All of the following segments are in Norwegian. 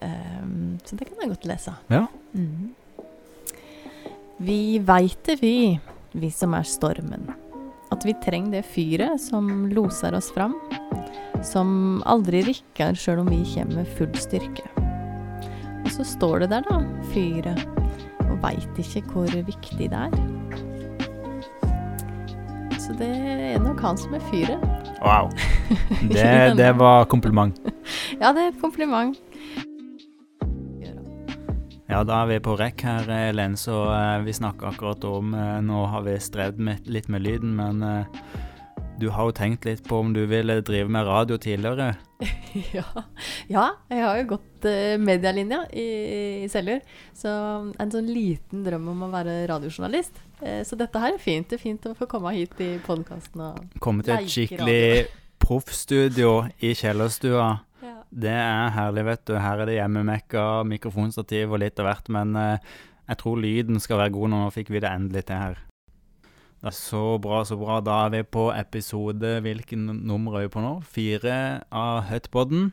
Ehm, så det kan jeg godt lese. Ja. Mm. Vi veit det, vi, vi som er stormen. At vi trenger det fyret som loser oss fram. Som aldri rikker sjøl om vi kommer med full styrke. Og så står det der, da, fyret, og veit ikke hvor viktig det er. Så det er nok han som er fyret. Wow. Det, det var kompliment. Ja, det er et kompliment. Ja, da er vi på rekk her, Elen, så eh, vi snakker akkurat om eh, Nå har vi strevd med, litt med lyden, men eh, du har jo tenkt litt på om du ville drive med radio tidligere. Ja. ja, jeg har jo gått uh, medielinja i, i Seljord. Så en sånn liten drøm om å være radiojournalist. Eh, så dette her er fint. Det er fint å få komme hit i podkasten og Komme til et skikkelig proffstudio i kjellerstua. Det er herlig, vet du. Her er det hjemmemekka, mikrofonstativ og litt av hvert, men eh, jeg tror lyden skal være god nå. Fikk vi det endelig til her. Det er så bra, så bra. Da er vi på episode Hvilken nummer er vi på nå? Fire av Hutpodden.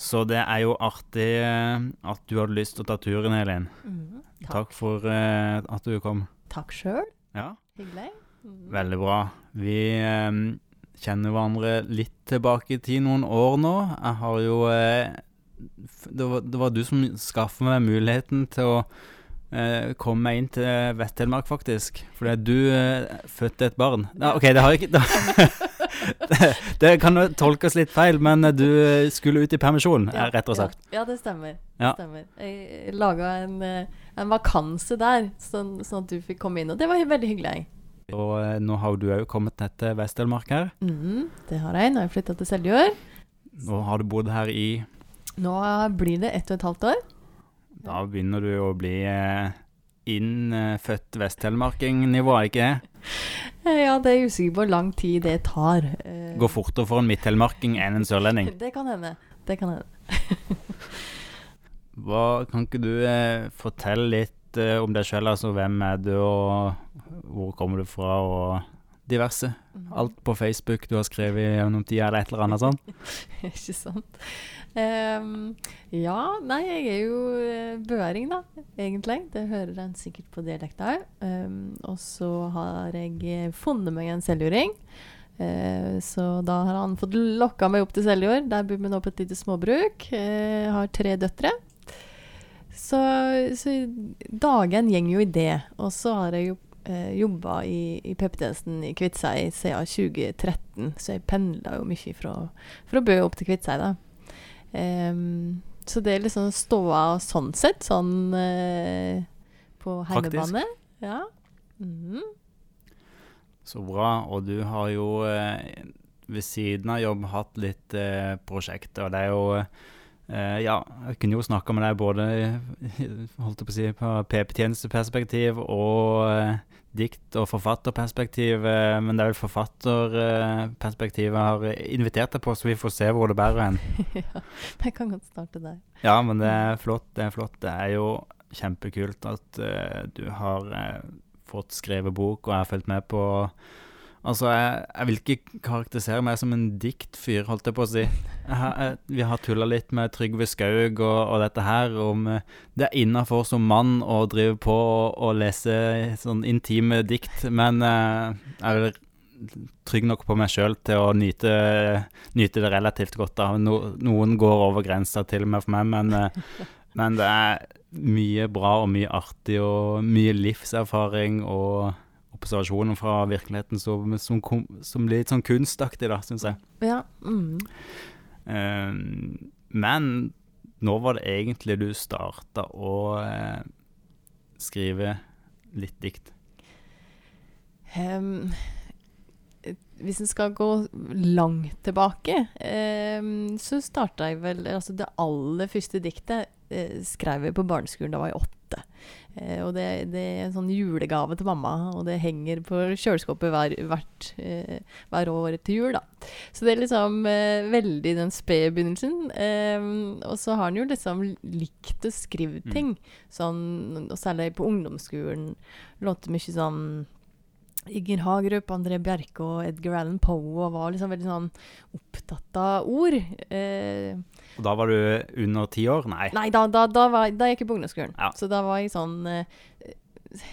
Så det er jo artig eh, at du hadde lyst til å ta turen, Elin. Mm, Takk. Takk for eh, at du kom. Takk sjøl. Ja, Hyggelig. Mm. veldig bra. Vi eh, kjenner hverandre litt tilbake i tid, noen år nå. Jeg har jo eh, det, var, det var du som skaffa meg muligheten til å eh, komme meg inn til Vest-Telemark, faktisk. Fordi du eh, fødte et barn. Ja, OK, det har jeg ikke det, det kan jo tolkes litt feil, men eh, du eh, skulle ut i permisjon, Ja, rett og slett. Ja, ja det stemmer. Ja. Stemmer. Jeg laga en, en vakanse der, sånn, sånn at du fikk komme inn. Og det var veldig hyggelig. Og eh, nå har du òg kommet ned til Vest-Telemark her. Mm, det har jeg. Nå har jeg flytta til Seljord. Nå har du bodd her i Nå blir det ett og et halvt år. Da begynner du å bli eh, innfødt vesttelemarking-nivå, ikke det? Ja, det er jeg usikker på hvor lang tid det tar. Eh, Går fortere for en midttelemarking enn en sørlending. Det kan hende. Det kan hende. Hva, kan ikke du fortelle litt eh, om deg sjøl? Altså, hvem er du, og hvor kommer du fra, og diverse? Alt på Facebook du har skrevet gjennom tida, eller et eller annet sånt? Ikke sant. Um, ja, nei, jeg er jo eh, børing, da, egentlig. Det hører en sikkert på dialekta òg. og så har jeg eh, funnet meg en seljording. Eh, så da har han fått lokka meg opp til Seljord. Der bor vi nå på et lite småbruk. Eh, har tre døtre. Så, så dagen går jo i det. Og så har jeg jo eh, jobba i, i PP-tjenesten i Kviteseid siden 2013, så jeg pendla jo mye fra, fra Bø opp til Kviteseid, da. Um, så det er liksom ståa sånn sett, sånn eh, på heimebane. Ja. Mm. Så bra. Og du har jo eh, ved siden av jobb hatt litt eh, prosjekter. Og det er jo eh, Ja, jeg kunne jo snakka med deg både holdt jeg på å si, på PP-tjenesteperspektiv og uh, dikt- og forfatterperspektiv, uh, men det er vel forfatterperspektivet jeg har invitert deg på, så vi får se hvor det bærer hen. ja, jeg kan godt starte der. Ja, men det er flott. Det er flott. Det er jo kjempekult at du har fått skrevet bok, og jeg har fulgt med på Altså, jeg, jeg vil ikke karakterisere meg som en diktfyr, holdt jeg på å si. Jeg jeg, vi har tulla litt med Trygve Skaug og, og dette her, om eh, det er innafor som mann å drive på og, lese sånn intime dikt, men eh, jeg er trygg nok på meg sjøl til å nyte, nyte det relativt godt. da. No, noen går over grensa til og med for meg, men, eh, men det er mye bra og mye artig og mye livserfaring og observasjoner fra virkeligheten som, som, kom- som litt sånn kunstaktig, da, syns jeg. Ja. Mm. Uh, men nå var det egentlig du starta å uh, skrive litt dikt. Eh, hvis en skal gå langt tilbake, um, så starta jeg vel Altså, det aller første diktet uh, skrev jeg på barneskolen da var jeg åtte. Eh, og det, det er en sånn julegave til mamma, og det henger på kjøleskapet hver, hvert, eh, hver år til jul, da. Så det er liksom eh, veldig den spede begynnelsen. Og så har han jo liksom likt å skrive Mm. ting. Sånn, og særlig på ungdomsskolen. Låter mye sånn Inger Hagerup, André Bjerke og Edgar Allan Poe og var liksom veldig sånn opptatt av ord. Eh, Og da var du under ti år? Nei. nei, da, da, da, var, da gikk jeg på ungdomsskolen. Ja. Så da var jeg sånn eh,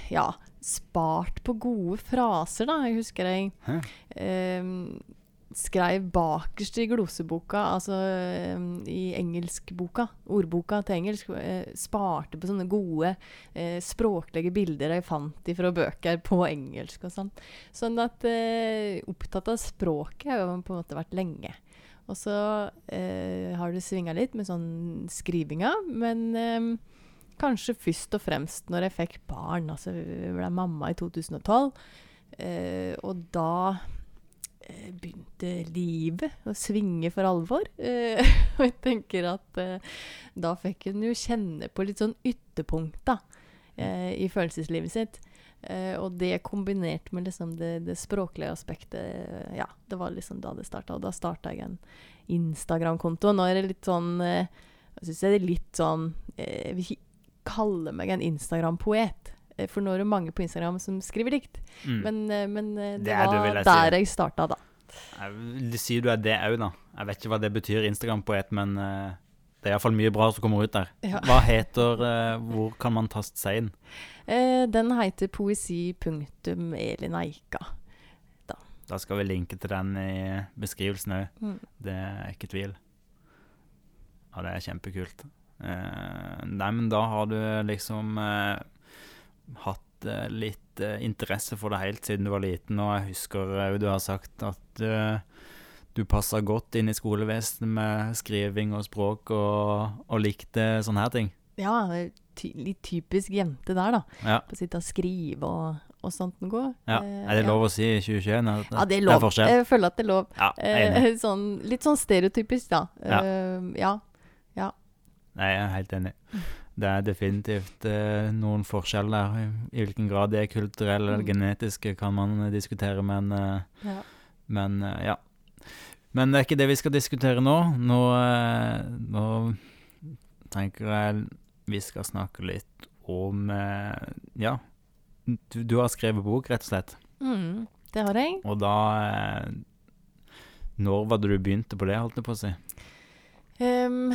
Ja, spart på gode fraser, da. Jeg husker jeg eh, skrev bakerst i gloseboka, altså eh, i engelskboka, ordboka til engelsk, eh, sparte på sånne gode eh, språklige bilder jeg fant fra bøker på engelsk og sånn. Sånn at opptatt av språket har jeg på en måte vært lenge. Og så eh, har det svinga litt med sånn skrivinga, men eh, kanskje først og fremst når jeg fikk barn. Altså, jeg ble mamma i 2012, eh, og da begynte livet å svinge for alvor. Eh, og jeg tenker at eh, da fikk hun jo kjenne på litt sånn ytterpunkt da, eh, i følelseslivet sitt. Eh, og det kombinert med liksom det, det språklige aspektet, eh, ja, det var liksom da det starta. Og da starta jeg en Instagram-konto. Nå er det litt sånn eh, Jeg syns det er litt sånn eh, Jeg vil ikke kalle meg en Instagram-poet. Eh, For nå er det mange på Instagram som skriver dikt. Mm. Men, eh, men eh, det, Det var jeg si. der jeg starta, da. Jeg vil si du er det òg, da. Jeg vet ikke hva det betyr, Instagram-poet, men det er iallfall mye bra som kommer ut der. Ja. Hva heter Hvor kan man taste seg inn? Den heter poesi.elinaika. Da skal vi linke til den i beskrivelsen òg. Mm. Det er ikke tvil. Ja, det er kjempekult. Nei, men da har du liksom hatt eh, litt eh, interesse for det helt siden du var liten, og jeg husker òg du har sagt at eh, du passa godt inn i skolevesenet med skriving og språk, og, og likte sånne her ting. Ja, ty litt typisk jente der, da. Ja. På å sitte og skrive og, og sånt noe. ja. Eh, Er det lov å si i 2021? at Ja, det er Det lov. er jeg føler at det er lov. Ja, er. Eh, sånn, litt sånn stereotypisk, da. Ja. Eh, ja. Nei, jeg er helt enig. Det er definitivt eh, noen forskjeller. I, I hvilken grad det er kulturelle eller Mm. genetiske, kan man eh, diskutere, men, eh, ja. men eh, ja. Men det er ikke det vi skal diskutere nå. Nå, eh, nå tenker jeg vi skal snakke litt om eh, Ja, du, du har skrevet bok, rett og slett. Mm, det har jeg. Og da Når var det du begynte på det, holdt jeg på å si? Ehm,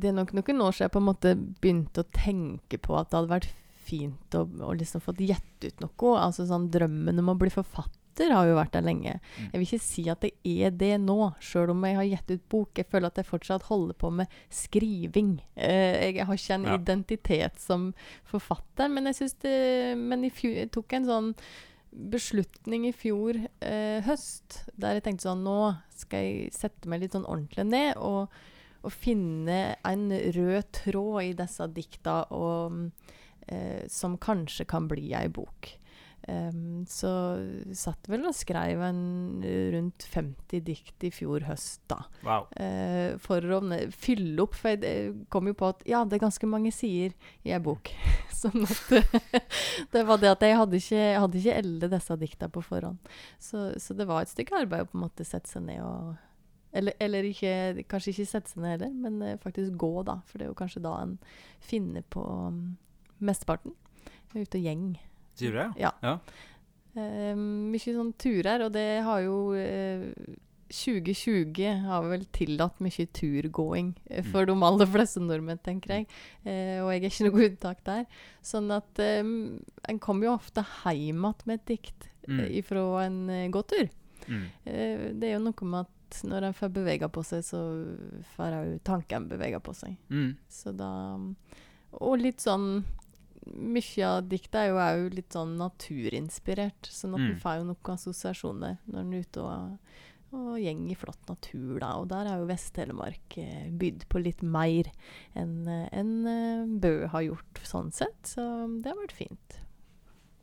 det er nok noen år siden jeg på en måte begynte å tenke på at det hadde vært fint å, å liksom fått gjette ut noe. Altså sånn Drømmen om å bli forfatter har jo vært der lenge. Mm. Jeg vil ikke si at det er det nå, sjøl om jeg har gitt ut bok. Jeg føler at jeg fortsatt holder på med skriving. Eh, jeg har ikke en Ja. identitet som forfatter, men jeg synes det Men fjor, jeg tok en sånn beslutning i fjor eh, høst, der jeg tenkte sånn Nå skal jeg sette meg litt sånn ordentlig ned og, og finne en rød tråd i disse dikta og, eh, som kanskje kan bli ei bok. Um, så satt vel og skrev en rundt 50 dikt i fjor høst, da. Wow. Uh, for å fylle opp. For jeg kom jo på at ja, det er ganske mange sider i ei bok. sånn at Det var det at jeg hadde ikke, hadde ikke alle disse dikta på forhånd. Så, så det var et stykke arbeid å på en måte sette seg ned og Eller, eller ikke, kanskje ikke sette seg ned heller, men eh, faktisk gå, da. For det er jo kanskje da en finner på um, mesteparten. Jeg er ute og gjeng. Sier du det? Ja. Ja. Uh, mye sånn turer, og det har jo uh, 2020 har vel tillatt mye turgåing eh, Mm. for de aller fleste nordmenn, tenker jeg. Eh, og jeg er ikke noe unntak der. Sånn at eh, en kommer jo ofte hjem igjen med et dikt Mm. eh, ifra en eh, gåtur. Mm. Eh, det er jo noe med at når en får bevega på seg, så får òg tanken bevega på seg. Mm. Så da Og litt sånn Mye av diktet er jo òg litt sånn naturinspirert, sånn at Mm. en får jo noen assosiasjoner når en er ute og, og gjeng i flott natur, da. Og der er jo Vest-Telemark eh, bydd på litt mer enn en, enn, eh, Bø har gjort, sånn sett. Så det har vært fint.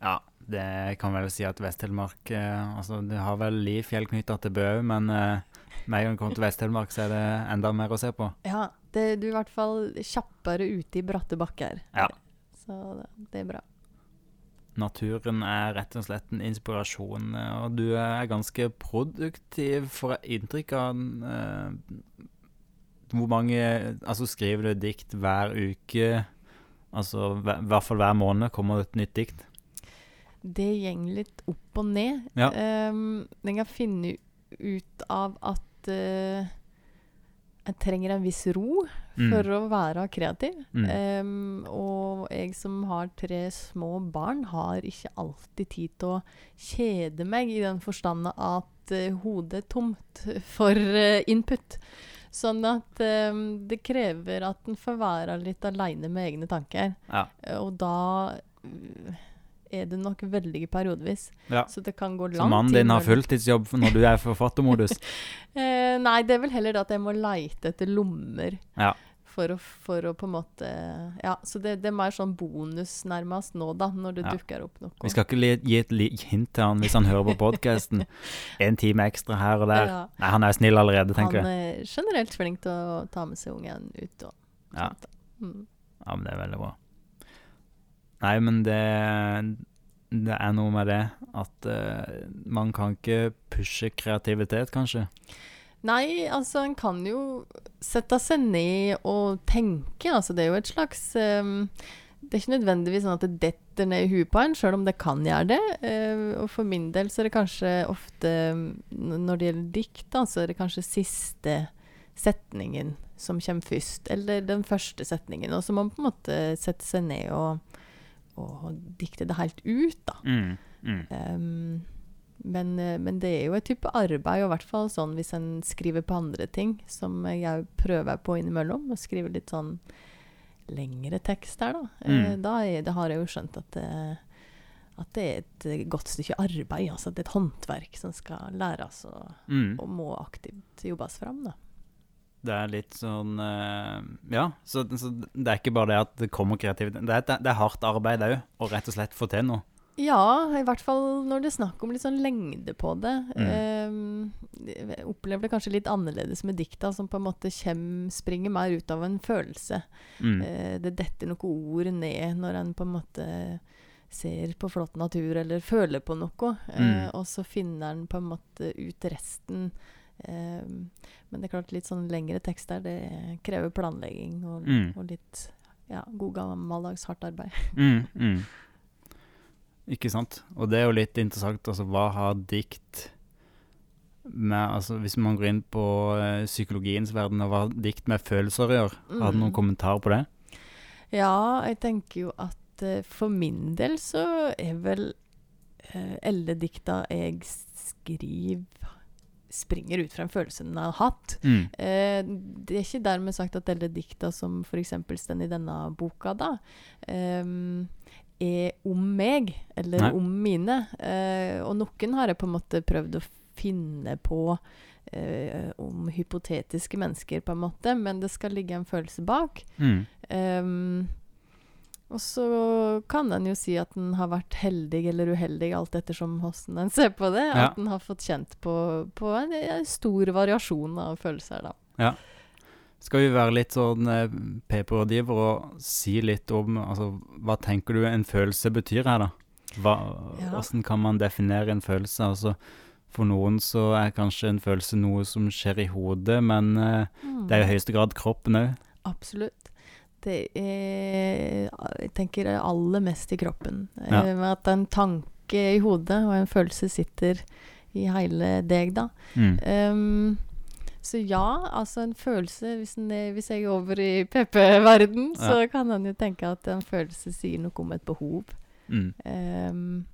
Ja, det kan vel si at Vest-Telemark eh, Altså, det har vel Lifjell knytta til Bø, men eh, med en gang kommer til Vest-Telemark, så er det enda mer å se på. Ja, det, du er i hvert fall kjappere ute i bratte bakker. Ja. Så det, det er bra. Naturen er rett og slett en inspirasjon, og du er ganske produktiv, får jeg inntrykk av. eh, hvor mange Altså, skriver du dikt hver uke? Altså, i hvert fall hver måned kommer det et nytt dikt? det går litt opp og ned. Ja. Um, jeg kan finne ut av at uh, jeg trenger en viss ro Mm. for å være kreativ. Mm. Um, og jeg som har tre små barn, har ikke alltid tid til å kjede meg, i den forstand at uh, hodet er tomt for uh, input. Sånn at um, det krever at en får være litt aleine med egne tanker. Ja. Og da er det nok veldig periodevis. Ja. Så det kan gå lang Så mannen din har fulltidsjobb når du er forfattermodus? Eh, nei, det er vel heller det at jeg må leite etter lommer. Ja. For å, for å på en måte Ja, så det, det er mer sånn bonus nærmest nå, da, når det Ja. dukker opp noe. Vi skal ikke gi et hint til han hvis han hører på podkasten. En time ekstra her og der. Ja. Nei, han er snill allerede, tenker jeg. Han er generelt flink til å ta med seg ungen ut og sånt. Ja. Mm. Ja, men det er veldig bra. Nei, men det Det er noe med det at uh, man kan ikke pushe kreativitet, kanskje. Nei, altså en kan jo sette seg ned og tenke. Altså det er jo et slags um, Det er ikke nødvendigvis sånn at det detter ned i huet på en, sjøl om det kan gjøre det. Uh, og for min del så er det kanskje ofte Når det gjelder dikt, da, så er det kanskje siste setningen som kommer først. Eller den første setningen. Og så må man på en måte sette seg ned og, og dikte det helt ut, da. Mm, mm. Um, men, eh, men det er jo et type arbeid, og i hvert fall sånn hvis en skriver på andre ting, som jeg prøver på innimellom. Å skrive litt sånn lengre tekst der da. Eh, Mm. da er, det har jeg jo skjønt at det, at det er et eh, godt stykke arbeid. Altså at det er et håndverk som skal læres og, Mm. og må aktivt jobbes fram. Da. Det er litt sånn eh, Ja, så, så det er ikke bare det at det kommer kreativitet. Det er, det er hardt arbeid òg, å rett og slett få til noe. Ja, i hvert fall når det er snakk om litt sånn lengde på det. Mm. Ehm, jeg opplever det kanskje litt annerledes med dikta, som på en måte kjem, springer mer ut av en følelse. Mm. Uh, det detter noen ord ned når en på en måte ser på flott natur eller føler på noe. Mm. og så finner en på en måte ut resten. Ehm, men det er klart litt sånn lengre tekster, det krever planlegging og, Mm. og litt ja, god gammeldags hardt arbeid. Mm, mm. Ikke sant? Og det er jo litt interessant, altså hva har dikt med Altså hvis man går inn på eh, psykologiens verden, og hva har dikt med følelser å gjøre? Har du noen Mm. kommentar på det? Ja, jeg tenker jo at eh, for min del så er vel uh, alle dikta jeg skriver, springer ut fra en følelse den har hatt. Mm. Eh, det er ikke dermed sagt at alle dikta som f.eks. står i denne boka, da, eh, er om meg, eller Nei. om mine. Eh, og noen har jeg på en måte prøvd å finne på eh, om hypotetiske mennesker, på en måte, men det skal ligge en følelse bak. Mm. Og så kan en jo si at en har vært heldig eller uheldig, alt ettersom hvordan en ser på det. Ja. At en har fått kjent på, på en, en stor variasjon av følelser, da. Skal vi være litt sånn paperrådgiver og si litt om altså, Hva tenker du en følelse betyr her, da? Hva, Ja. Hvordan kan man definere en følelse? Altså, for noen så er kanskje en følelse noe som skjer i hodet, men mm. det er i høyeste grad kroppen òg. Absolutt. Det er Jeg tenker aller mest i kroppen. Ja. Eh, at en tanke i hodet og en følelse sitter i hele deg, da. Mm. Um, så ja, altså en følelse Hvis, er, hvis jeg er over i PP-verden, så kan en jo tenke at en følelse sier noe om et behov. Mm. Um,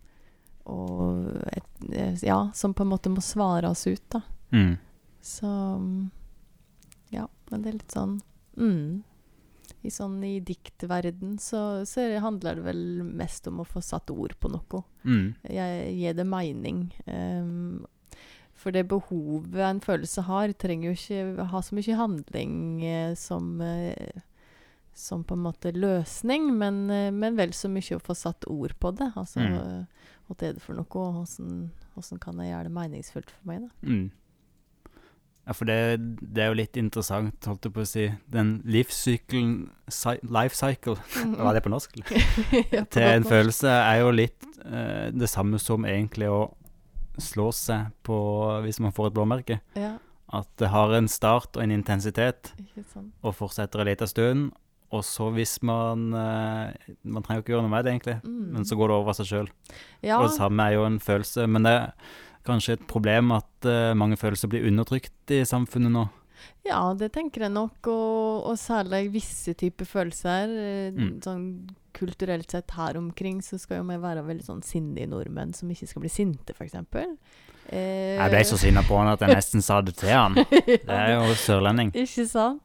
og et, eh, ja, som på en måte må svares ut, da. Mm. Så Ja, men det er litt sånn mm. I sånn i diktverden så, så handler det vel mest om å få satt ord på noe. Mm. Jeg gir det mening. Um, for det behovet en følelse har, trenger jo ikke ha så mye handling eh, som eh, som på en måte løsning, men, eh, men vel så mye å få satt ord på det. Altså Mm. hva er det for noe, og hvordan, hvordan kan jeg gjøre det meningsfullt for meg, da. Mm. Ja, for det, det er jo litt interessant, holdt jeg på å si. Den livssykkelen Life cycle, var det på norsk? Ja, på til en norsk. følelse er jo litt eh, det samme som egentlig å slå seg på hvis man får et blåmerke. Ja, At det har en start og en intensitet, og fortsetter en liten stund, og så hvis man eh, Man trenger jo ikke gjøre noe med det, egentlig, Mm. men så går det over av seg sjøl. Ja, Og det samme er jo en følelse, men det kanskje et problem at uh, mange følelser blir undertrykt i samfunnet nå. ja, det tenker jeg nok. Og, og særlig visse typer følelser. eh, Mm. Sånn kulturelt sett her omkring så skal jo vi være veldig sånn sindige nordmenn som ikke skal bli sinte, f.eks. Eh, Jeg ble så sinna på han at jeg nesten sa det til han. Det er jo sørlending. Ikke sant?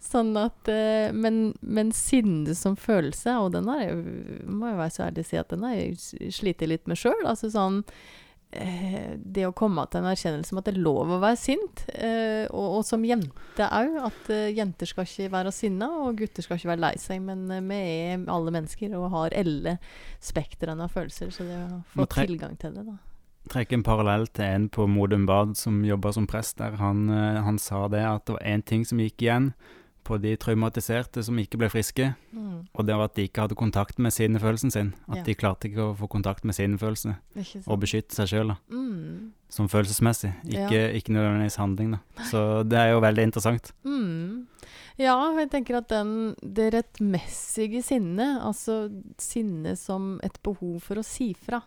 Sånn at eh, Men, men sinne som følelse, og den har jeg må jeg være så ærlig å si at den har jeg slitt litt med sjøl. Altså sånn Det å komme til en erkjennelse om at det er lov å være sint, eh, og, og som jente òg, at eh, jenter skal ikke være sinna, og gutter skal ikke være lei seg, men eh, vi er alle mennesker og har alle spektrene av følelser, så det å få tilgang til det, da. trekke en parallell til en på Modum Bad som jobba som prest der. Han, eh, han sa det at det var én ting som gikk igjen på de traumatiserte som ikke ble friske, Mm, og det var at de ikke hadde kontakt med sinnefølelsen sin. At Ja. de klarte ikke å få kontakt med sinnefølelsene og beskytte seg sjøl, Mm. som følelsesmessig. Ikke, ikke nødvendigvis handling, da. Så det er jo veldig interessant. Mm. Ja, jeg tenker at den, det rettmessige sinnet, altså sinne som et behov for å si fra,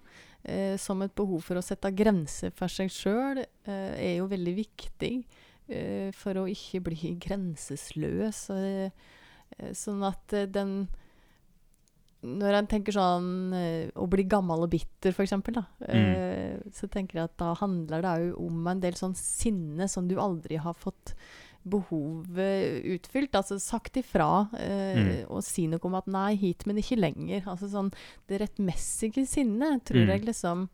eh, som et behov for å sette grenser for seg sjøl, eh, er jo veldig viktig for å ikke bli grensesløs. Eh, eh, sånn at eh, den Når en tenker sånn eh, å bli gammel og bitter, da, eh, så tenker jeg at da handler det òg om en del sånn sinne som du aldri har fått behovet utfylt. Altså sagt ifra eh, Mm. og si noe om at 'nei, hit, men ikke lenger'. Altså sånn Det rettmessige sinnet tror Mm. jeg liksom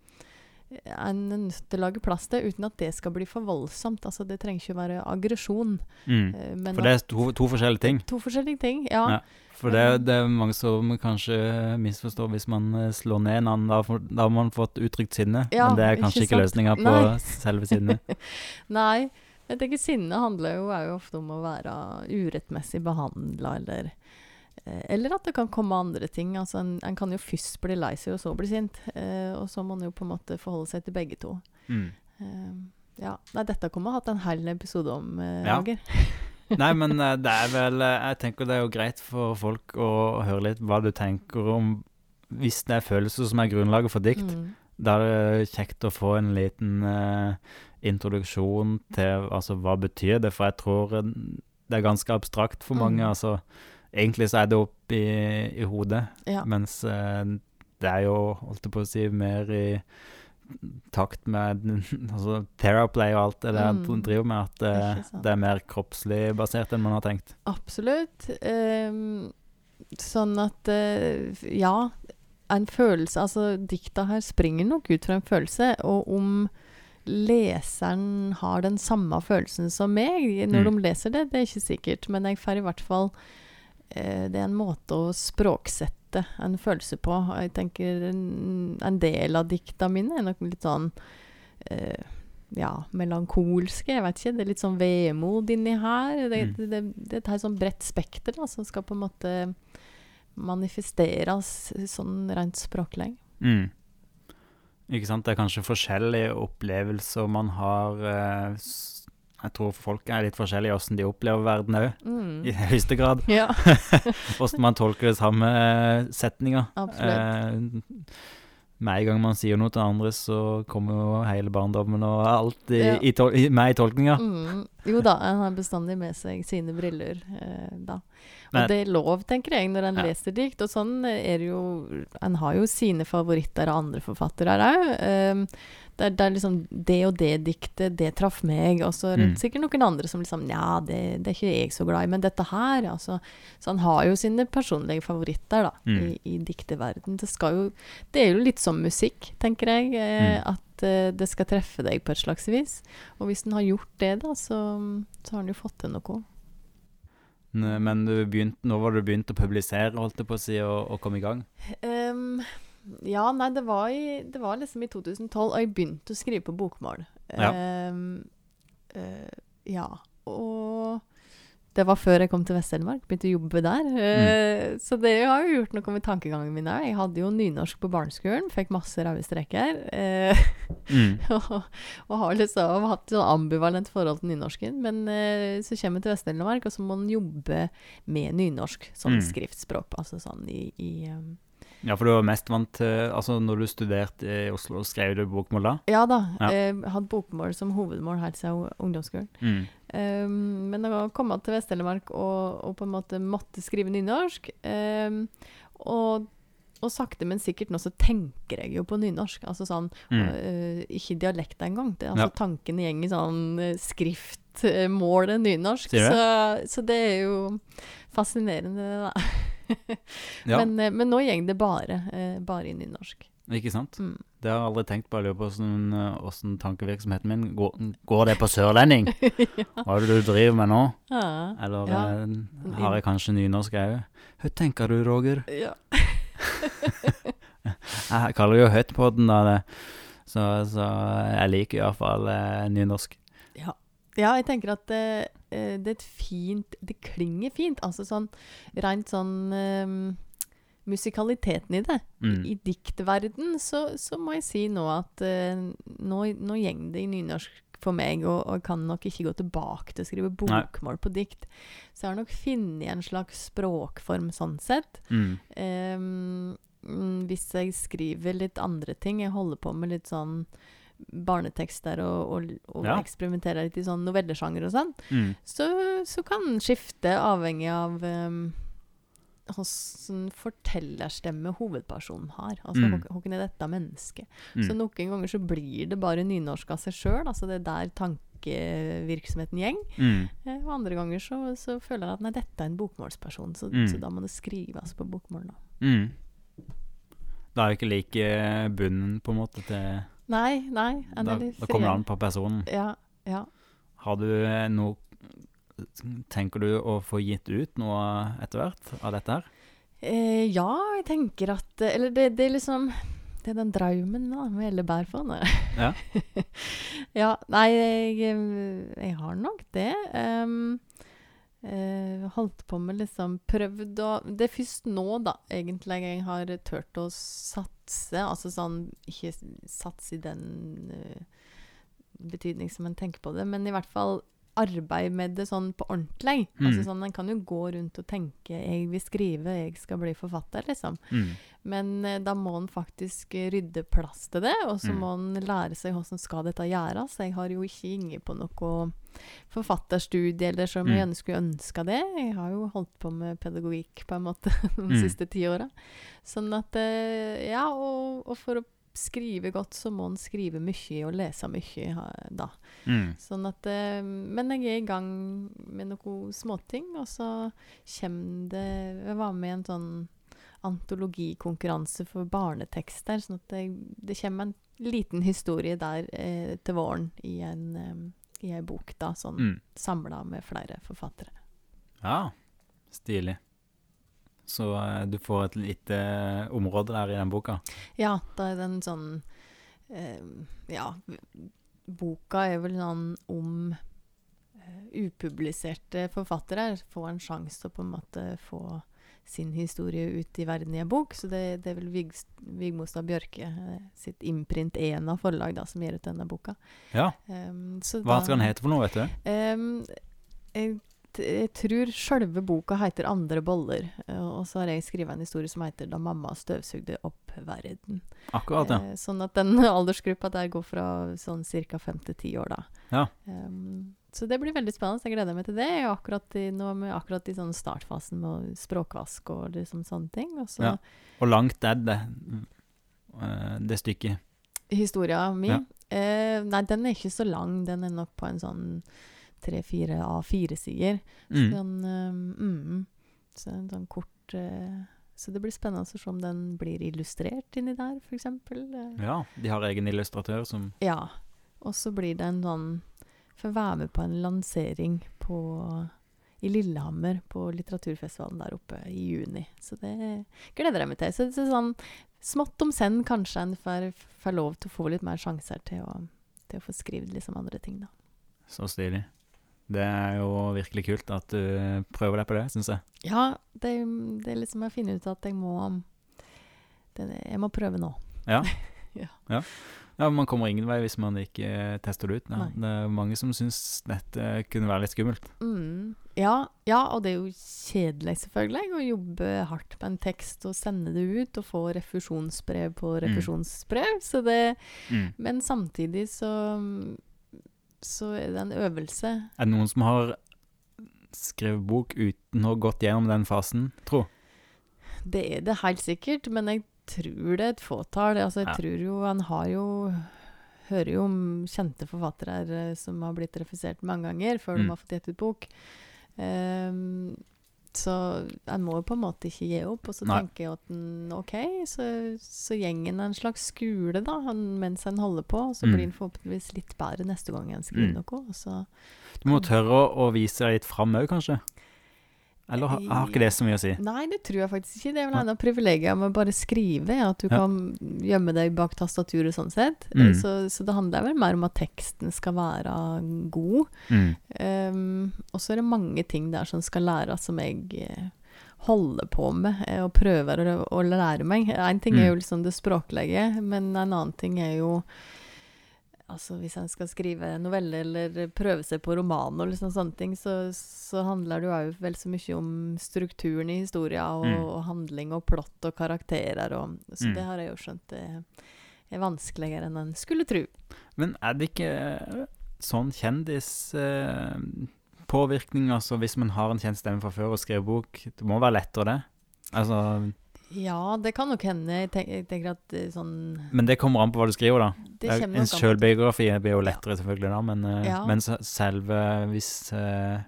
en er nødt til å lage plass til uten at det skal bli for voldsomt. Altså Det trenger ikke å være aggresjon. Mm. eh, For det er to, to forskjellige ting. to forskjellige ting. Ja. Ja. For det, det er mange som kanskje misforstår hvis man eh, slår ned en annen. Da, da har man fått uttrykt sinne, Ja, men det er kanskje ikke, ikke løsninga på Nei. selve sinnet. Nei. Jeg tenker Sinne handler jo, er jo ofte om å være urettmessig behandla, eller eh, Eller at det kan komme andre ting. Altså En, en kan jo først bli lei seg, og så bli sint. Eh, og så må man jo på en måte forholde seg til begge to. Mm. Eh, ja. Nei, dette kommer ha hatt en hel episode om, eh, Ja. Roger. Nei, men eh, det er vel eh, Jeg tenker det er jo greit for folk å høre litt hva du tenker om Hvis det er følelser som er grunnlaget for dikt, Mm. da er det kjekt å få en liten eh, introduksjon til altså hva betyr det, for jeg tror eh, det er ganske abstrakt for mange. Mm. altså Egentlig så er det oppi i hodet, Ja. mens eh, det er jo, holdt jeg på å si, mer i takt med altså, Theraplay og alt det der Mm. du driver med, at eh, Ikke sant. det er mer kroppslig basert enn man har tenkt. Absolutt. Um, sånn at uh, Ja, en følelse Altså, dikta her springer nok ut fra en følelse, og om leseren har den samme følelsen som meg når Mm. de leser det, det er ikke sikkert, men jeg får i hvert fall eh, Det er en måte å språksette en følelse på. Jeg tenker en, en del av dikta mine er nok litt sånn eh, ja, melankolske. Jeg vet ikke. Det er litt sånn vemod inni her. Det, Mm. det, det, det er et sånn bredt spekter da, som skal på en måte manifesteres sånn rent språklig. Mm. Ikke sant? Det er kanskje forskjellige opplevelser man har eh, Jeg tror folk er litt forskjellige i åssen de opplever verden òg, Mm. i høyeste grad. Ja, Åssen man tolker det samme eh, setninga. absolutt. Eh, med en gang man sier noe til andre, så kommer jo hele barndommen og alt i, Ja. i tol i, med i tolkninga. Mm. Jo da, en har bestandig med seg sine briller eh, da. Og Men- det er lov, tenker jeg, når en Ja. leser dikt. Og sånn er det jo En har jo sine favoritter av andre forfattere òg. Um, det, er- det er liksom Det og det diktet, det traff meg. Og så er det Mm. sikkert noen andre som liksom Nja, det, det er ikke jeg så glad i, men dette her, altså. Så han har jo sine personlige favoritter, da, Mm. i, i dikteverden. Det skal jo Det er jo litt som musikk, tenker jeg. Eh, Mm. At eh, det skal treffe deg på et slags vis. Og hvis den har gjort det, da, så, så har den jo fått til noe. Men du begynte, nå var du begynt å publisere, holdt jeg på å si, og, og komme i gang. Ehm, ja, nei, det var, i, det var liksom i 2012, og jeg begynte å skrive på bokmål. Ja. Ehm, uh, ja. Og det var før jeg kom til Vest-Telemark, begynte å jobbe der. Eh, Så det har jo gjort noe med tankegangen min òg. Jeg hadde jo nynorsk på barneskolen, fikk masse røde streker. Uh, Mm. og, og har liksom hatt sånn ambivalent forhold til nynorsken. Men uh, så kommer jeg til Vest-Telemark, og så må en jobbe med nynorsk som Mm. skriftspråk. Altså sånn i, i um, Ja, for du var mest vant til Altså, når du studerte i Oslo, skrev du bokmål da? Ja da. Ja. Jeg hadde bokmål som hovedmål helt siden ungdomsskolen. Mm. Um, men da kom jeg til Vest-Telemark og, og på en måte måtte skrive nynorsk. Um, og, og sakte, men sikkert nå så tenker jeg jo på nynorsk. Altså sånn Mm. uh, Ikke dialekt engang. Det, altså Ja. Tankene går i sånn skriftmål skriftmålet nynorsk. Så, så det er jo fascinerende, det, da. Ja, Men, eh, men nå går det bare, eh, bare i nynorsk. ikke sant? Mm. Det har jeg aldri tenkt på. Jeg lurer på hvordan, eh, hvordan tankevirksomheten min går, går det på sørlending? Hva er det du driver med nå? Ja. Eller Ja. har jeg kanskje nynorsk òg? Hva tenker du, Roger? ja. Jeg kaller jo den, da. Så, så jeg liker i hvert fall eh, nynorsk. Ja, jeg tenker at eh, det er et fint Det klinger fint. Altså sånn rent sånn um, Musikaliteten i det. Mm. I diktverden så, så må jeg si nå at uh, nå, nå gjeng det i nynorsk for meg, og, og kan nok ikke gå tilbake til å skrive bokmål på dikt. Så jeg har nok funnet en slags språkform sånn sett. Mm. Mm, hvis jeg skriver litt andre ting Jeg holder på med litt sånn barnetekster og, og, og Ja. eksperimenterer litt i sånn novellesjanger og sånn, Mm. så, så kan den skifte avhengig av um, hvordan fortellerstemme hovedpersonen har. Altså Mm. hvordan er dette mennesket? Mm. Så noen ganger så blir det bare nynorsk av seg sjøl. Altså det er der tankevirksomheten gjeng. Mm. Eh, Og andre ganger så, så føler jeg at nei, dette er en bokmålsperson, så, Mm. så da må det skrives på bokmål. da. Mm. Da er det ikke like bunnen, på en måte, til Nei, nei. Da, da kommer det an på personen. Ja, ja. Har du noe Tenker du å få gitt ut noe etter hvert av dette her? Eh, ja, jeg tenker at Eller det, det er liksom Det er den drømmen da, med Elle Bærfondet. Ja. ja. Nei, jeg, jeg har nok det. Um, eh, holdt på med liksom Prøvd å Det er først nå, da, egentlig, jeg har turt å satse. Altså sånn Ikke satse i den uh, betydning som en tenker på det, men i hvert fall arbeid med det sånn på ordentlig. Mm. Altså sånn, En kan jo gå rundt og tenke 'jeg vil skrive, jeg skal bli forfatter', liksom. Mm. Men eh, da må en faktisk rydde plass til det, og så Mm. må en lære seg hvordan skal dette gjøres. Jeg har jo ikke inget på noe forfatterstudie, eller som jeg Mm. skulle ønska det. Jeg har jo holdt på med pedagogikk på en måte de Mm. siste ti åra. Sånn at eh, Ja, og, og for å skrive godt, så må en skrive mye og lese mye da. Mm. Sånn at eh, Men jeg er i gang med noen småting, og så kommer det Jeg var med i en sånn antologikonkurranse for barnetekster, sånn at det, det kommer en liten historie der eh, til våren i en eh, i en bok, da, sånn Mm. samla med flere forfattere. Ja, stilig. Så eh, du får et lite eh, område der i den boka. Ja, da er den sånn eh, Ja, boka er vel sånn om eh, upubliserte forfattere. får en sjanse til å på en måte få sin historie ut i verden i en bok. Så det, det er vel Vig, Vigmostad Bjørke sitt imprint Ena forlag da, som gir ut denne boka. Ja, Um, så Hva da- skal den hete for noe, vet du? Um, jeg, jeg tror sjølve boka heter 'Andre boller', eh, og så har jeg skrevet en historie som heter 'Da mamma støvsugde opp verden'. Akkurat, ja. Eh, sånn at den aldersgruppa der går fra sånn ca. fem til ti år, da. Ja. Um, så det blir veldig spennende. Jeg gleder meg til det. Jeg er akkurat i, nå er vi akkurat i sånn startfasen med språkvask og liksom sånne ting. Og så Ja. Hvor langt er det, det stykket? historia mi Ja. eh, Nei, den er ikke så lang. Den er nok på en sånn tre-fire A4-sider. Mm. Så, um, mm, så sånn kort uh, Så det blir spennende å se om den blir illustrert inni der, f.eks. Uh, Ja, de har egen illustratør som ja. Og så blir det en sånn Får være med på en lansering på i Lillehammer, på litteraturfestivalen der oppe i juni. Så det gleder jeg meg til. Så, så sånn smått om senn kanskje en får, får lov til å få litt mer sjanser til å, til å få skrevet liksom andre ting, da. Så stilig. Det er jo virkelig kult at du prøver deg på det, syns jeg. Ja, det, det er liksom jeg finner ut at jeg må det, Jeg må prøve nå. Ja. Ja. ja. Ja, Man kommer ingen vei hvis man ikke tester det ut. Ja. Det er mange som syns dette kunne være litt skummelt. Mm. Ja, ja, og det er jo kjedelig, selvfølgelig, å jobbe hardt med en tekst og sende det ut og få refusjonsbrev på refusjonsbrev. Så det, Mm. men samtidig så så er det en øvelse. Er det noen som har skrevet bok uten å ha gått gjennom den fasen, tro? Det er det helt sikkert, men jeg tror det er et fåtall. Altså, jeg Ja. tror jo Han har jo Hører jo om kjente forfattere som har blitt refusert mange ganger før Mm. de har fått gitt ut bok. Ehm, så en må jo på en måte ikke gi opp. Og så Nei. tenker jeg at en, OK, så, så gjengen en slags skole da, han, mens en holder på. Så Mm. blir en forhåpentligvis litt bedre neste gang en skriver Mm. noe. Så Du må tørre å, å vise deg litt fram òg, kanskje? Eller har, har ikke det så mye å si? Nei, det tror jeg faktisk ikke. Det er vel en av privilegiene med bare skrive, at du Ja. kan gjemme deg bak tastaturet sånn sett. Mm. Så, så det handler vel mer om at teksten skal være god. Mm. Um, og så er det mange ting der som skal læres, som jeg eh, holder på med eh, og prøver å, å lære meg. En ting er Mm. jo liksom det språklige, men en annen ting er jo Altså Hvis en skal skrive novelle eller prøve seg på roman, og liksom sånne ting, så, så handler det jo vel så mye om strukturen i historia, og, Mm. og handling og plott og karakterer. Og, så Mm. det har jeg jo skjønt det er vanskeligere enn en skulle tro. Men er det ikke sånn kjendispåvirkning, altså hvis man har en kjent stemme fra før og skriver bok? Det må være lettere, det? Altså, Ja, det kan nok hende. Jeg tenker, jeg tenker at er sånn men det kommer an på hva du skriver, da. Det er- en sjølbiografi blir jo lettere, selvfølgelig, da, men, eh, Ja. men selve Hvis uh,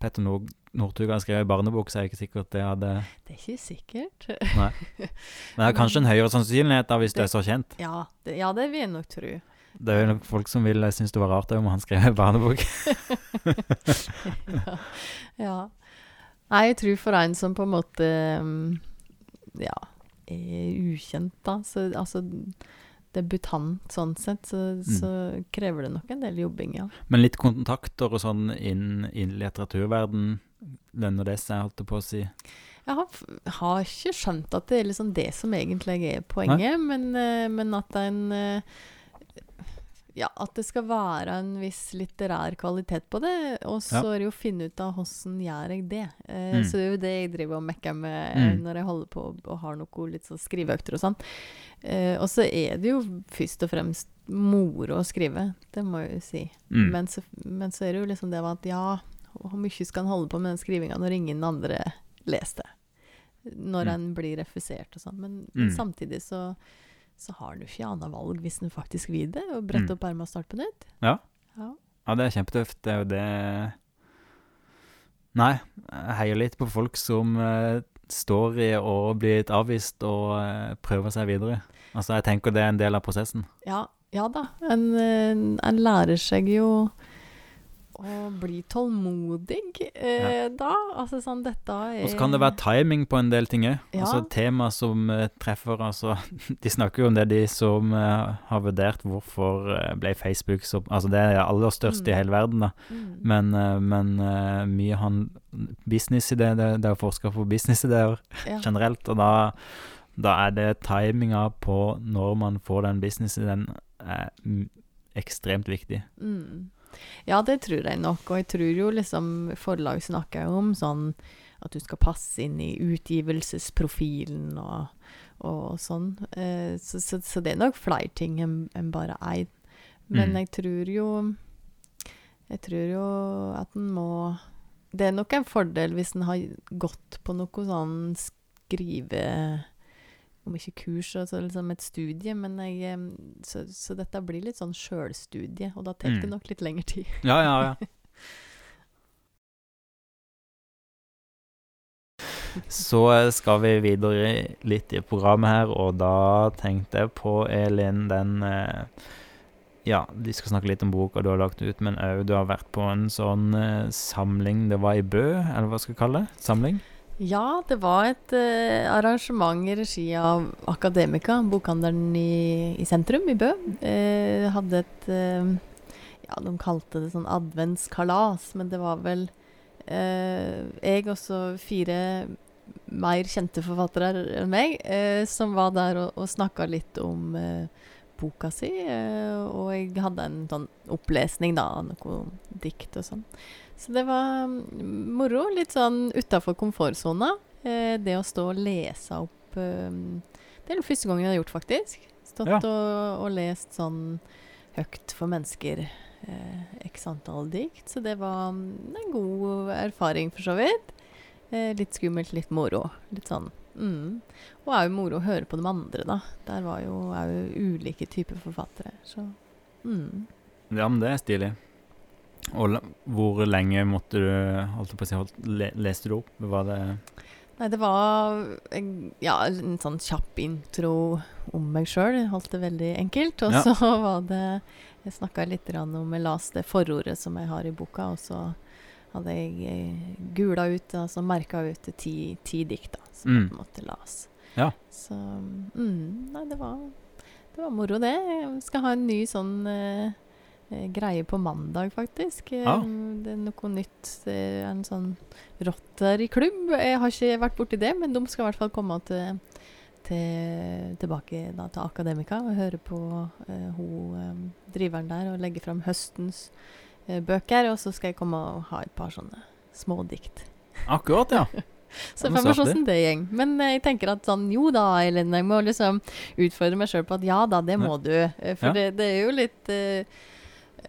Petter Nord Northug har skrevet barnebok, så er jeg ikke sikkert det hadde Det er ikke sikkert. Men det er kanskje en høyere sannsynlighet da hvis du er så kjent. Ja, det, ja, det vil jeg nok tro. Det er jo nok folk som vil synes det var rart om han skrev barnebok. ja. ja. Nei, jeg tror for en som på en måte mm, ja, ukjent, da, så altså debutant sånn sett, så, Mm. så krever det nok en del jobbing, ja. Men litt kontakter og sånn inn i litteraturverden det seg, holdt jeg på å si. Jeg har, har ikke skjønt at det er liksom det som egentlig er poenget, men, eh, men at en eh, Ja, at det skal være en viss litterær kvalitet på det. Og så Ja. er det jo å finne ut av hvordan gjør jeg det. Eh, Mm. Så det er jo det jeg driver og mekker med Mm. eh, når jeg holder på og har noe litt sånn skriveøkter og sånn. Eh, og så er det jo først og fremst moro å skrive, det må jeg jo si. Mm. Men, så, men så er det jo liksom det med at ja, hvor mye skal en holde på med den skrivinga når ingen andre leser det? Når Mm. en blir refusert og sånn. Men, men Mm. samtidig så, så har du ikke annet valg hvis en faktisk vil det, og brette Mm. opp ermet og starte på nytt. Ja. Ja. Ja, det er kjempetøft. Det er jo det Nei, jeg heier litt på folk som uh, står i å bli litt avvist og uh, prøver seg videre. Altså, jeg tenker det er en del av prosessen. Ja, ja da. En, eh, en lærer seg jo å bli tålmodig eh, da. Altså sånn, dette er Og så kan det være timing på en del ting òg. Ja. Altså tema som eh, treffer Altså, de snakker jo om det, de som eh, har vurdert hvorfor eh, ble Facebook så Altså, det er aller størst i Mm. hele verden, da. mm. Men, eh, men eh, mye han businessidé, det, det er forska på businessidéer ja. generelt, og da, da er det timinga på når man får den businessideen, ekstremt viktig. Mm. Ja, det tror jeg nok. Og jeg tror jo liksom forlag snakker jo om sånn at du skal passe inn i utgivelsesprofilen og, og sånn. Eh, så, så, så det er nok flere ting enn en bare én. Men Mm. jeg tror jo Jeg tror jo at en må Det er nok en fordel hvis en har gått på noe sånn skrive om ikke kurs, så liksom et studie, men jeg, så, så dette blir litt sånn sjølstudie, og da tar det Mm. nok litt lengre tid. Ja, ja, ja. Så eh, skal vi videre litt i programmet her, og da tenkte jeg på, Elin, den eh, Ja, de skal snakke litt om boka du har lagt ut, men òg du har vært på en sånn eh, samling Det var i Bø, eller hva skal jeg kalle det? Samling? Ja, det var et eh, arrangement i regi av Akademika, bokhandelen i, i sentrum i Bø. Eh, hadde et eh, Ja, de kalte det sånn adventskalas, men det var vel eh, jeg og så fire mer kjente forfattere enn meg eh, som var der og, og snakka litt om eh, boka si. eh, og jeg hadde en sånn opplesning da, av noe dikt og sånn. Så det var mm, moro. Litt sånn utafor komfortsona. Eh, det å stå og lese opp eh, Det er den første gangen jeg har gjort, faktisk. Stått Ja. og, og lest sånn høyt for mennesker. X antall dikt. Så det var mm, en god erfaring, for så vidt. Eh, litt skummelt, litt moro. Litt sånn mm. Og er jo moro å høre på de andre, da. Der var jo, er jo ulike typer forfattere. Så mm. Ja, men det er stilig. Og hvor lenge måtte du holdt på å si, holdt, le, Leste du opp? Var det Nei, det var ja, en sånn kjapp intro om meg sjøl. Holdt det veldig enkelt. Og Ja. så var det Jeg snakka litt om Jeg leste det forordet som jeg har i boka, og så hadde jeg eh, gula ut, altså merka ut ti, ti dikt da, som Mm. på en måte las. Ja. Så mm, Nei, det var, det var moro, det. Jeg skal ha en ny sånn eh, greie på mandag, faktisk. Ja. Det er noe nytt. Det er en sånn Rotary-klubb. Jeg har ikke vært borti det, men de skal i hvert fall komme til, til, tilbake da, til Akademika og høre på uh, hun um, driveren der og legge fram høstens bøker. Og så skal jeg komme og ha et par sånne små dikt. Akkurat, ja. Så får vi se hvordan det går. Men eh, jeg tenker at sånn, jo da, Elin, jeg må liksom utfordre meg sjøl på at ja da, det må du. Eh, For Ja. det, det er jo litt eh,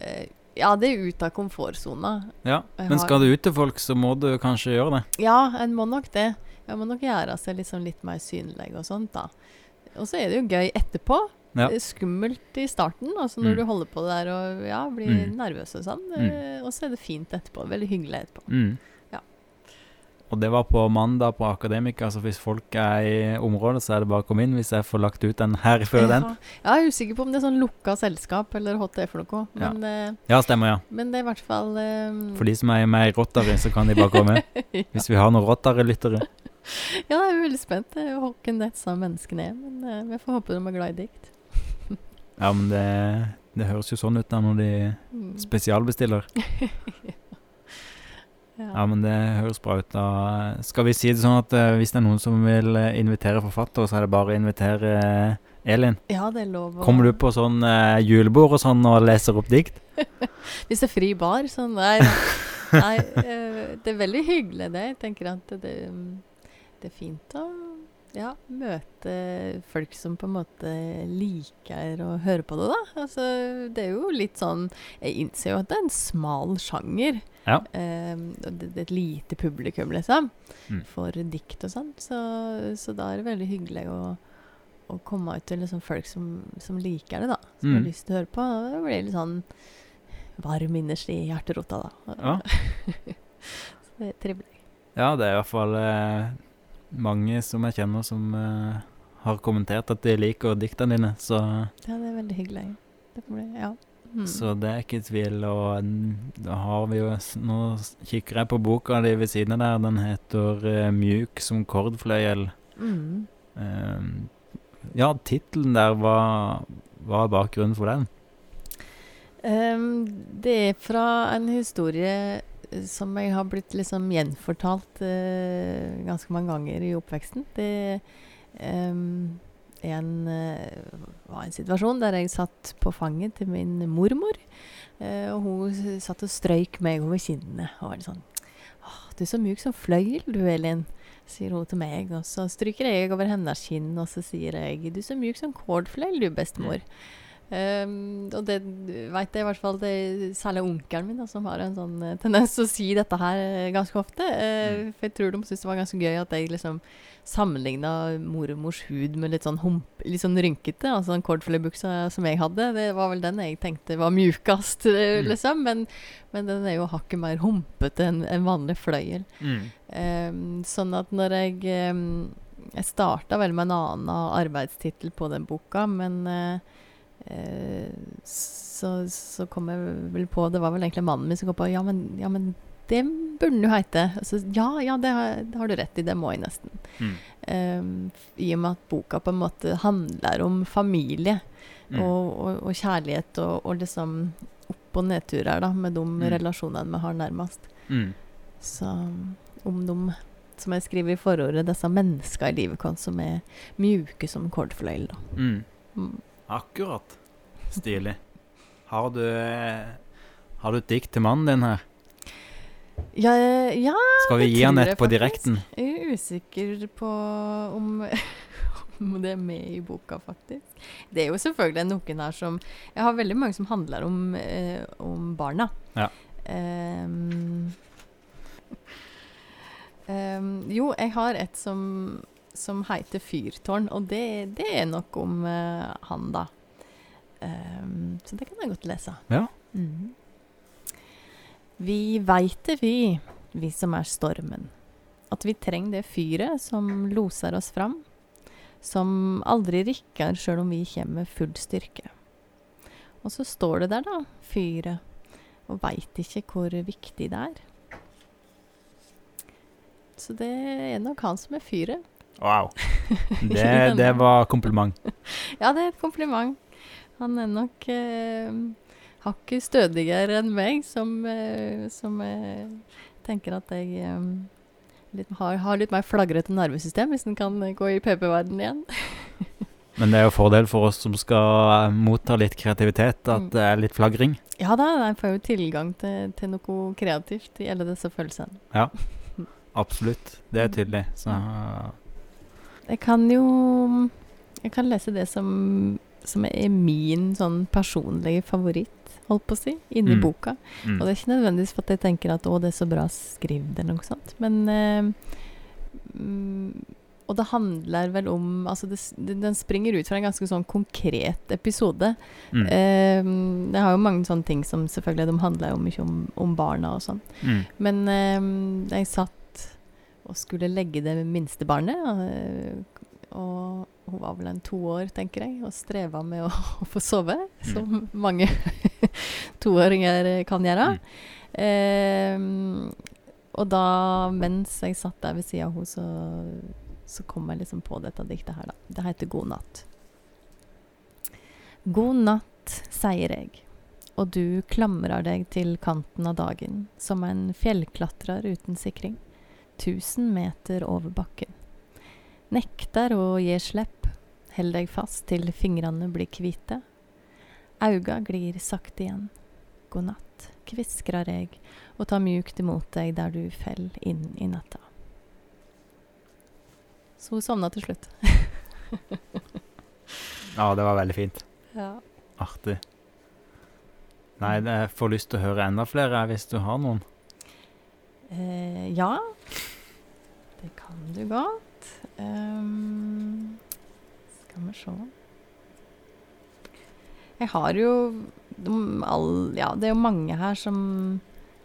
eh, Ja, det er ut av komfortsona. ja. Men skal du ut til folk, så må du kanskje gjøre det. Ja, en må nok det. Jeg må nok gjøre seg liksom litt mer synlig og sånt, da. Og så er det jo gøy etterpå. Ja. Er Skummelt i starten, altså når Mm. du holder på der og ja, blir Mm. nervøs og sånn. Mm. Eh, og så er det fint etterpå. Veldig hyggelig etterpå. Mm. Ja. Og det var på mandag på Akademika, så hvis folk er i området, så er det bare å komme inn hvis jeg får lagt ut den her før den. Ja, jeg er usikker på om det er sånn lukka selskap eller er for noe. Men, eh, Ja, stemmer, ja. men det er i hvert fall um... For de som er med i Rotary, så kan de bare komme. Hvis vi har noen Rotary-lyttere. ja, jeg er veldig spent. Er jo Håken disse menneskene er. Men eh, jeg får håpe de er glad i dikt. Ja, men det, det høres jo sånn ut da når de Mm. spesialbestiller. ja. Ja, men det høres bra ut. da. Skal vi si det sånn at uh, hvis det er noen som vil eh, invitere forfattere, så er det bare å invitere uh, Elin? ja, det er lov å Kommer du på sånn julebord og sånn og leser opp dikt? Hvis det er fri bar, sånn. nei. nei det er veldig hyggelig, det. Jeg tenker at det, det er fint å ja, møte folk som på en måte liker å høre på det, da. Altså, det er jo litt sånn Jeg innser jo at det er en smal sjanger. Ja. Eh, og det, er et lite publikum, liksom, Mm. for dikt og sånn. Så, så da er det veldig hyggelig å, å komme ut til liksom folk som, som liker det, da. Som har Mm. lyst til å høre på. Det blir litt sånn varm innerst i hjerterota, da. Ja. så det er trivelig. Ja, det er i hvert fall eh, mange som jeg kjenner som uh, har kommentert at de liker diktene dine, så, Ja, det er veldig hyggelig. Det blir, ja. Mm. så det er ikke tvil. Og da har vi jo Nå kikker jeg på boka di ved siden av der. Den heter uh, 'Mjuk som kordfløyel'. Mm. Uh, ja, tittelen der, hva hva er bakgrunnen for den? Um, det er fra en historie som jeg har blitt liksom gjenfortalt eh, ganske mange ganger i oppveksten. Det ehm, er en, eh, var en situasjon der jeg satt på fanget til min mormor. eh, og hun satt og strøyk meg over kinnene. Og var sånn Åh, 'Du er så mjuk som fløyel, du, Elin', sier hun til meg. Og så stryker jeg over hennes kinn, og så sier jeg 'Du er så mjuk som kålfløyel, du, bestemor'. Um, og det veit jeg i hvert fall det er særlig onkelen min da, som har en sånn eh, tendens til å si dette her eh, ganske ofte. Eh, For jeg tror de syntes det var ganske gøy at jeg liksom sammenligna mormors hud med litt sånn hump, litt sånn rynkete. Altså den cordflay-buksa som jeg hadde, det var vel den jeg tenkte var mjukest, eh, Mm. liksom. Men, men den er jo hakket mer humpete enn en vanlig fløyel. Ehm, sånn at når jeg um, Jeg starta vel med en annen arbeidstittel på den boka, men eh, så, så kom jeg vel på Det var vel egentlig mannen min som kom på Ja, men, ja, men det burde den jo hete. Altså, ja, ja, det har, det har du rett i. Det må jeg nesten. Mm. Um, I og med at boka på en måte handler om familie Mm. og, og, og kjærlighet og, og liksom opp- og nedturer da, med de Mm. relasjonene vi har nærmest. Mm. Så om de, som jeg skriver i forordet, disse menneskene i livet vårt som er mjuke som kordfløyel. da. Akkurat. Stilig. Har du Har du et dikt til mannen din her? Ja, ja, Skal vi gi han et på direkten? jeg er usikker på om, om det er med i boka, faktisk. Det er jo selvfølgelig noen her som Jeg har veldig mange som handler om, eh, om barna. Ja. Um, um, jo, jeg har et som, som heter Fyrtårn, og det, det er nok om uh, han, da. Um, så det kan jeg godt lese. Ja. Mm. Vi veit det, vi, vi som er stormen. At vi trenger det fyret som loser oss fram. Som aldri rikker sjøl om vi kommer med full styrke. Og så står det der, da, fyret, og veit ikke hvor viktig det er. Så det er nok han som er fyret. Wow. Det, det var kompliment. Ja, det er et kompliment. Han er nok eh, hakket stødigere enn meg, som, eh, som eh, tenker at jeg eh, litt, har, har litt mer flagrete nervesystem, hvis en kan eh, gå i PP-verden igjen. Men det er jo fordel for oss som skal eh, motta litt kreativitet, at Mm. det er litt flagring. Ja da, en får jo tilgang til, til noe kreativt i alle disse følelsene. Ja, Absolutt. Det er tydelig. Så Jeg kan jo Jeg kan lese det som, som er min sånn personlige favoritt, holdt på å si, inni Mm. boka. mm. Og det er ikke nødvendigvis for at jeg tenker at 'å, det er så bra skrevet', eller noe sånt. Men eh, mm, Og det handler vel om Altså, det, den den springer ut fra en ganske sånn konkret episode. Mm. Eh, det har jo mange sånne ting som selvfølgelig De handler jo mye om, om barna og sånn. Mm. Men eh, jeg satt og skulle legge det minste barnet eh, Og hun var vel en to år, tenker jeg, og streva med å, å få sove, som mange toåringer kan gjøre. Eh, og da, mens jeg satt der ved sida av henne, så, så kom jeg liksom på dette diktet her, da. Det heter 'God natt'. God natt, sier jeg, og du klamrer deg til kanten av dagen som en fjellklatrer uten sikring, tusen meter over bakken. Nekter å gi slipp, held deg fast til fingrene blir hvite. Auga glir sakte igjen. God natt, kviskrer jeg og tar mjukt imot deg der du fell inn i natta. Så hun sovna til slutt. Ja, det var veldig fint. Ja. Artig. Nei, jeg får lyst til å høre enda flere hvis du har noen. Eh, ja, det kan du godt. Um, skal vi se Jeg har jo all, Ja, det er jo mange her som,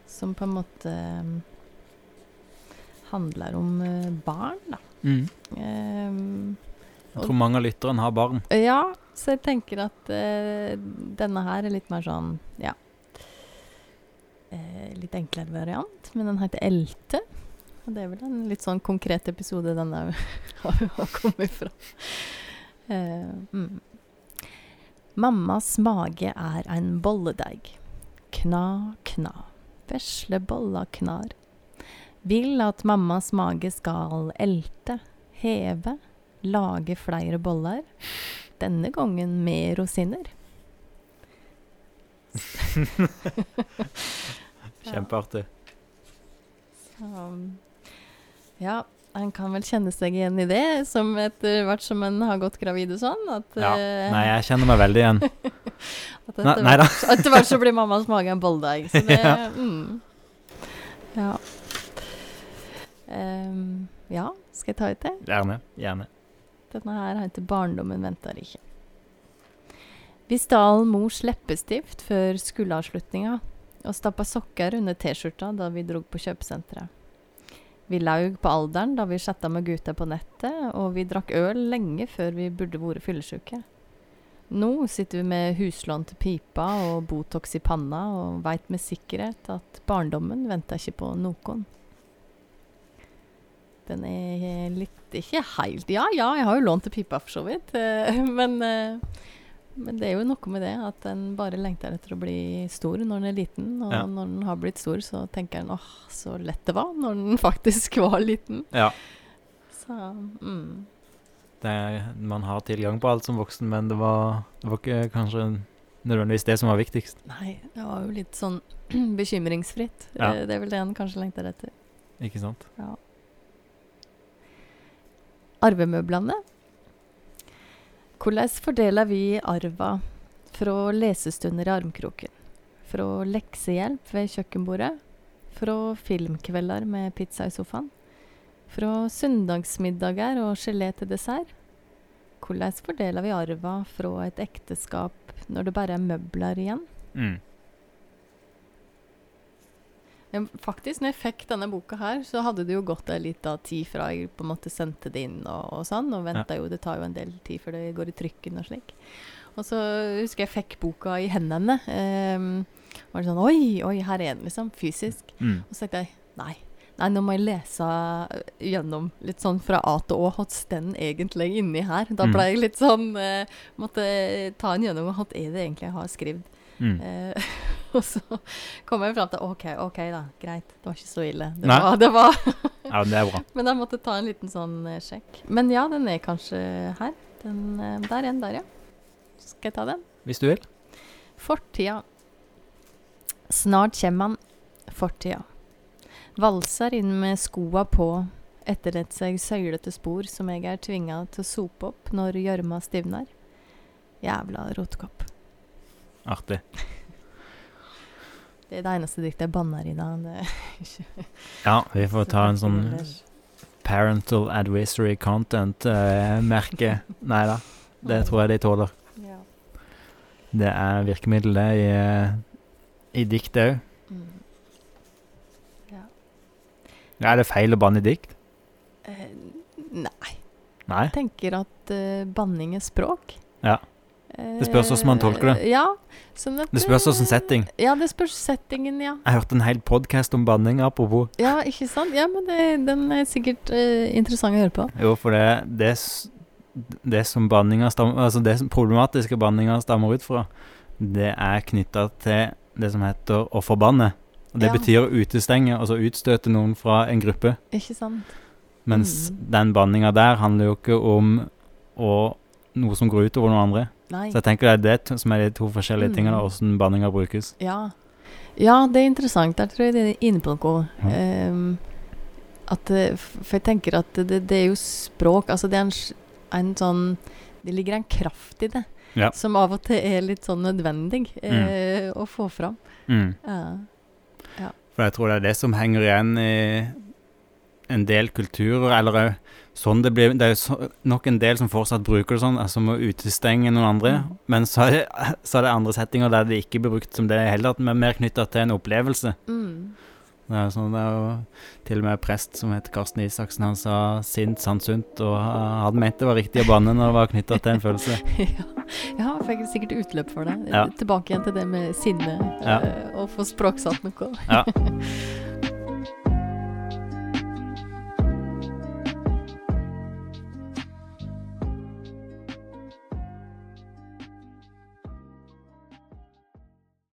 som på en måte ehm, handler om eh, barn, da. Ehm, Jeg tror mange av lytterne har barn. ja, så jeg tenker at uh, denne her er litt mer sånn Ja. Eh, litt enklere variant, men den heter Elte. Og det er vel en litt sånn konkret episode den har, har kommet fra. Uh, mm. Mammas mage er en bolledeig. Kna, kna. Vesle bolla knar. Vil at mammas mage skal elte, heve, lage flere boller. Denne gangen med rosiner. Kjempeartig. Så ja, en kan vel kjenne seg igjen i det, som etter hvert som en har gått gravid og sånn. At, Ja. Uh, Nei, jeg kjenner meg veldig igjen. at etter, da. hvert, etter hvert så blir mammas mage en bolledeig. Så det Ja. mm. ja. Um, ja, skal jeg ta ut det? Gjerne. Gjerne. Denne her heter 'Barndommen venter ikke'. Vi stal mors leppestift før skoleavslutninga og stappa sokker under T-skjorta da vi drog på kjøpesenteret. Vi laug på alderen da vi chatta med gutta på nettet, og vi drakk øl lenge før vi burde vært fyllesyke. Nå sitter vi med huslån til pipa og Botox i panna og veit med sikkerhet at barndommen venter ikke på noen. Den er litt Ikke helt Ja, ja, jeg har jo lånt til pipa, for så vidt. eh, Men, eh, men det er jo noe med det at en bare lengter etter å bli stor når en er liten. Og Ja. når en har blitt stor, så tenker en åh, så lett det var når en faktisk var liten. Ja. Så mm. Det er, man har tilgang på alt som voksen, men det var, det var ikke kanskje nødvendigvis det som var viktigst. Nei, det var jo litt sånn bekymringsfritt. Ja. Det er vel det en kanskje lengter etter. Ikke sant? Ja. Arvemøblene. Hvordan fordeler vi arva fra lesestunder i armkroken? Fra leksehjelp ved kjøkkenbordet? Fra filmkvelder med pizza i sofaen? Fra søndagsmiddager og gelé til dessert? Hvordan fordeler vi arva fra et ekteskap når det bare er møbler igjen? Mm. Men faktisk, når jeg fikk denne boka her, så hadde det jo gått en liten tid fra jeg på en måte sendte det inn og, og sånn, og venta jo Det tar jo en del tid før det går i trykken og slik. Og så husker jeg fikk boka i hendene. Um, var det sånn Oi, oi, her er den, liksom. Fysisk. Mm. Og så tenkte jeg nei. Nei, nå må jeg lese øh, gjennom litt sånn fra A til Å. Hva står den egentlig inni her? Da Mm. ble jeg litt sånn eh, Måtte ta en gjennom. Hva er det egentlig jeg har skrevet? Mm. Eh, og så kom jeg fram til OK, OK da, greit. Det var ikke så ille. Det Nei. var, det var Ja, det er bra. Men jeg måtte ta en liten sånn uh, sjekk. Men ja, den er kanskje her. Den, uh, der er den der, ja. Skal jeg ta den? Hvis du vil. Fortida. Snart kommer han. Fortida. Valser inn med skoa på, etterlatt seg søylete spor som jeg er tvinga til å sope opp når gjørma stivner. Jævla rotkopp. Artig. Det er det eneste diktet jeg banner i da. Ja, vi får ta en sånn. Parental Advisory Content-merke. Nei da, det tror jeg de tåler. Ja. Det er virkemiddelet i, eh, i dikt òg. Mm. ja. Ja, er det feil å banne i dikt? Eh, nei. Nei? Jeg tenker at uh, banning er språk. Ja. Det spørs hvordan man tolker det. Eh, Ja. Sånn at, Det spørs eh, setting. Ja, det spørs settingen, ja. Jeg hørte en hel podkast om banning, apropos. Ja, ikke sant? Ja, men det, den er sikkert uh, interessant å høre på. Jo, for det, det, det som banninga stammer Altså det som problematiske banninga stammer ut fra, det er knytta til det som heter å forbanne. Og det Ja. betyr å utestenge, altså utstøte noen fra en gruppe. Ikke sant? Mens Mm. den banninga der handler jo ikke om å, noe som går utover noen andre. Nei. Så jeg tenker det er det som er de to forskjellige Mm. tingene, åssen banninga brukes. Ja. ja, det er interessant. Der tror jeg det er inne på noe. Ja. Um, at, eh, for jeg tenker at det, det er jo språk Altså det er en, en sånn Det ligger en kraft i det Ja. som av og til er litt sånn nødvendig eh, å få fram. Mm. Ja. For jeg tror det er det som henger igjen i en del kulturer, eller òg sånn det blir Det er så, nok en del som fortsatt bruker det sånn, altså som å utestenge noen andre. Mm. Men så er, det, så er det andre settinger der det ikke blir brukt som det i det hele tatt, men mer knytta til en opplevelse. Mm. Det er, sånn, det er jo til og med prest som heter Karsten Isaksen, han sa sint, sannsunt, og han mente det var riktig å banne når det var knytta til en følelse. ja. ja, fikk sikkert utløp for det. Ja. Tilbake igjen til det med sinne Ja. eh, og få språksatt noe. Ja.